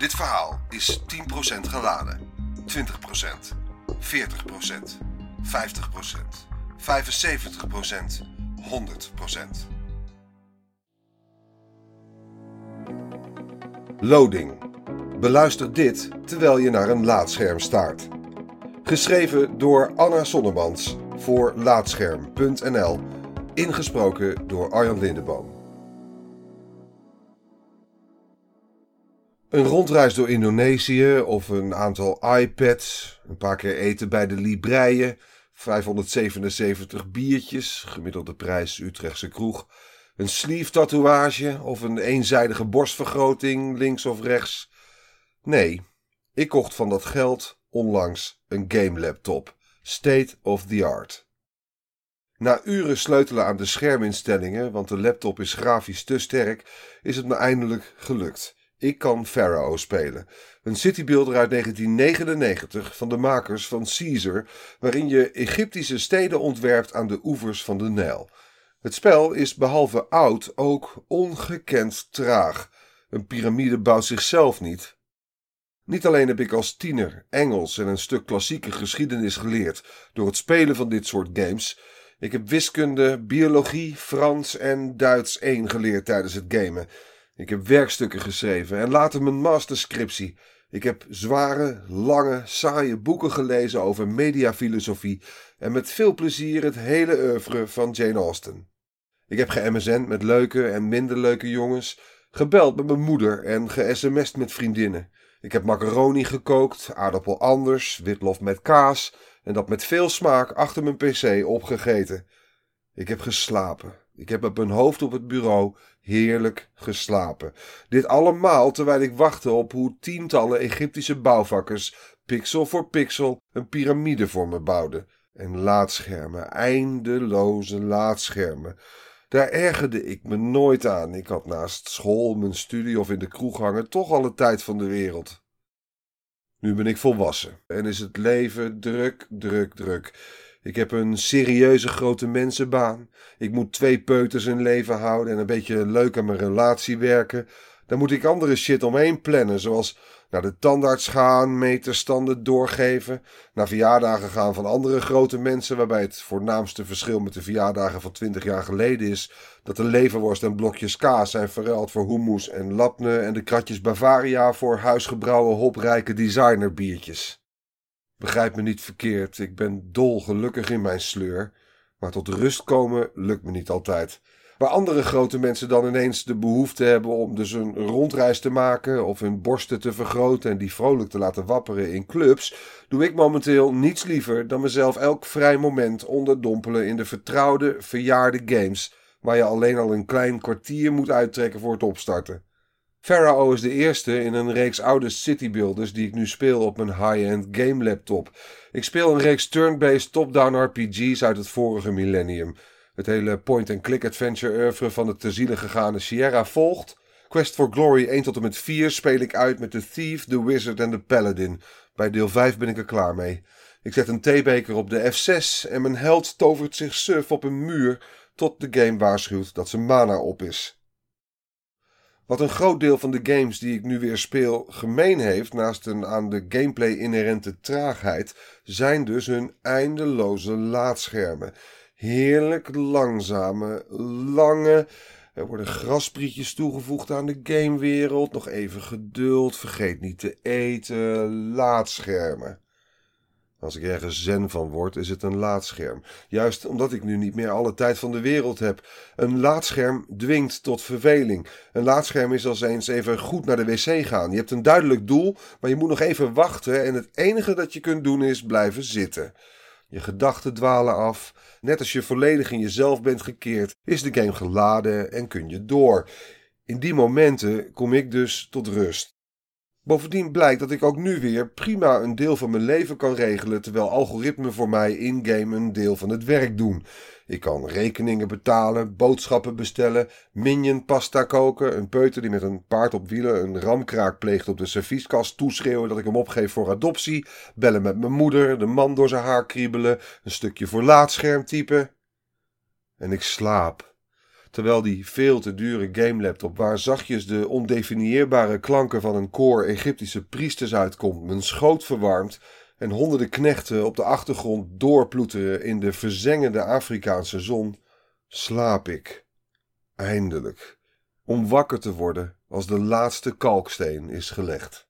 Dit verhaal is 10% geladen. 20%, 40%, 50%, 75%, 100%. Loading. Beluister dit terwijl je naar een laadscherm staart. Geschreven door Anna Sonnemans voor Laadscherm.nl. Ingesproken door Arjan Lindeboom. Een rondreis door Indonesië of een aantal iPads, een paar keer eten bij de Libreien, 577 biertjes, gemiddelde prijs Utrechtse kroeg, een sleeve tatoeage of een eenzijdige borstvergroting links of rechts. Nee, ik kocht van dat geld onlangs een game laptop, state of the art. Na uren sleutelen aan de scherminstellingen, want de laptop is grafisch te sterk, is het me eindelijk gelukt. Ik kan Pharaoh spelen. Een citybuilder uit 1999 van de makers van Caesar, waarin je Egyptische steden ontwerpt aan de oevers van de Nijl. Het spel is behalve oud ook ongekend traag. Een piramide bouwt zichzelf niet. Niet alleen heb ik als tiener Engels en een stuk klassieke geschiedenis geleerd door het spelen van dit soort games. Ik heb wiskunde, biologie, Frans en Duits 1 geleerd tijdens het gamen. Ik heb werkstukken geschreven en later mijn masterscriptie. Ik heb zware, lange, saaie boeken gelezen over mediafilosofie en met veel plezier het hele oeuvre van Jane Austen. Ik heb ge met leuke en minder leuke jongens, gebeld met mijn moeder en ge-sms'd met vriendinnen. Ik heb macaroni gekookt, aardappel anders, witlof met kaas en dat met veel smaak achter mijn pc opgegeten. Ik heb geslapen. Ik heb op mijn hoofd op het bureau heerlijk geslapen. Dit allemaal terwijl ik wachtte op hoe tientallen Egyptische bouwvakkers pixel voor pixel een piramide voor me bouwden. En laadschermen, eindeloze laadschermen. Daar ergerde ik me nooit aan. Ik had naast school, mijn studie of in de kroeg hangen toch alle tijd van de wereld. Nu ben ik volwassen en is het leven druk, druk, druk. Ik heb een serieuze grote mensenbaan. Ik moet twee peuters in leven houden en een beetje leuk aan mijn relatie werken. Dan moet ik andere shit omheen plannen, zoals naar de tandarts gaan, meterstanden doorgeven, naar verjaardagen gaan van andere grote mensen, waarbij het voornaamste verschil met de verjaardagen van 20 jaar geleden is dat de leverworst en blokjes kaas zijn verruild voor hummus en lapne en de kratjes Bavaria voor huisgebrouwen hoprijke designerbiertjes. Begrijp me niet verkeerd, ik ben dolgelukkig in mijn sleur, maar tot rust komen lukt me niet altijd. Waar andere grote mensen dan ineens de behoefte hebben om dus een rondreis te maken of hun borsten te vergroten en die vrolijk te laten wapperen in clubs, doe ik momenteel niets liever dan mezelf elk vrij moment onderdompelen in de vertrouwde, verjaarde games, waar je alleen al een klein kwartier moet uittrekken voor het opstarten. Pharaoh is de eerste in een reeks oude citybuilders die ik nu speel op mijn high-end game laptop. Ik speel een reeks turn-based top-down RPG's uit het vorige millennium. Het hele point-and-click adventure oeuvre van de te ziele gegaane Sierra volgt. Quest for Glory 1 tot en met 4 speel ik uit met de Thief, de Wizard en de Paladin. Bij deel 5 ben ik er klaar mee. Ik zet een theebeker op de F6 en mijn held tovert zich suf op een muur tot de game waarschuwt dat zijn mana op is. Wat een groot deel van de games die ik nu weer speel gemeen heeft, naast een aan de gameplay inherente traagheid, zijn dus hun eindeloze laadschermen. Heerlijk langzame, lange. Er worden grasprietjes toegevoegd aan de gamewereld. Nog even geduld. Vergeet niet te eten. Laadschermen. Als ik ergens zen van word, is het een laadscherm. Juist omdat ik nu niet meer alle tijd van de wereld heb. Een laadscherm dwingt tot verveling. Een laadscherm is als eens even goed naar de wc gaan. Je hebt een duidelijk doel, maar je moet nog even wachten en het enige dat je kunt doen is blijven zitten. Je gedachten dwalen af. Net als je volledig in jezelf bent gekeerd, is de game geladen en kun je door. In die momenten kom ik dus tot rust. Bovendien blijkt dat ik ook nu weer prima een deel van mijn leven kan regelen, terwijl algoritmen voor mij in-game een deel van het werk doen. Ik kan rekeningen betalen, boodschappen bestellen, minion pasta koken, een peuter die met een paard op wielen een ramkraak pleegt op de servieskast toeschreeuwen dat ik hem opgeef voor adoptie, bellen met mijn moeder, de man door zijn haar kriebelen, een stukje voor laadscherm typen. En ik slaap. Terwijl die veel te dure gamelaptop waar zachtjes de ondefinieerbare klanken van een koor Egyptische priesters uitkomt, mijn schoot verwarmt en honderden knechten op de achtergrond doorploeteren in de verzengende Afrikaanse zon, slaap ik. Eindelijk. Om wakker te worden als de laatste kalksteen is gelegd.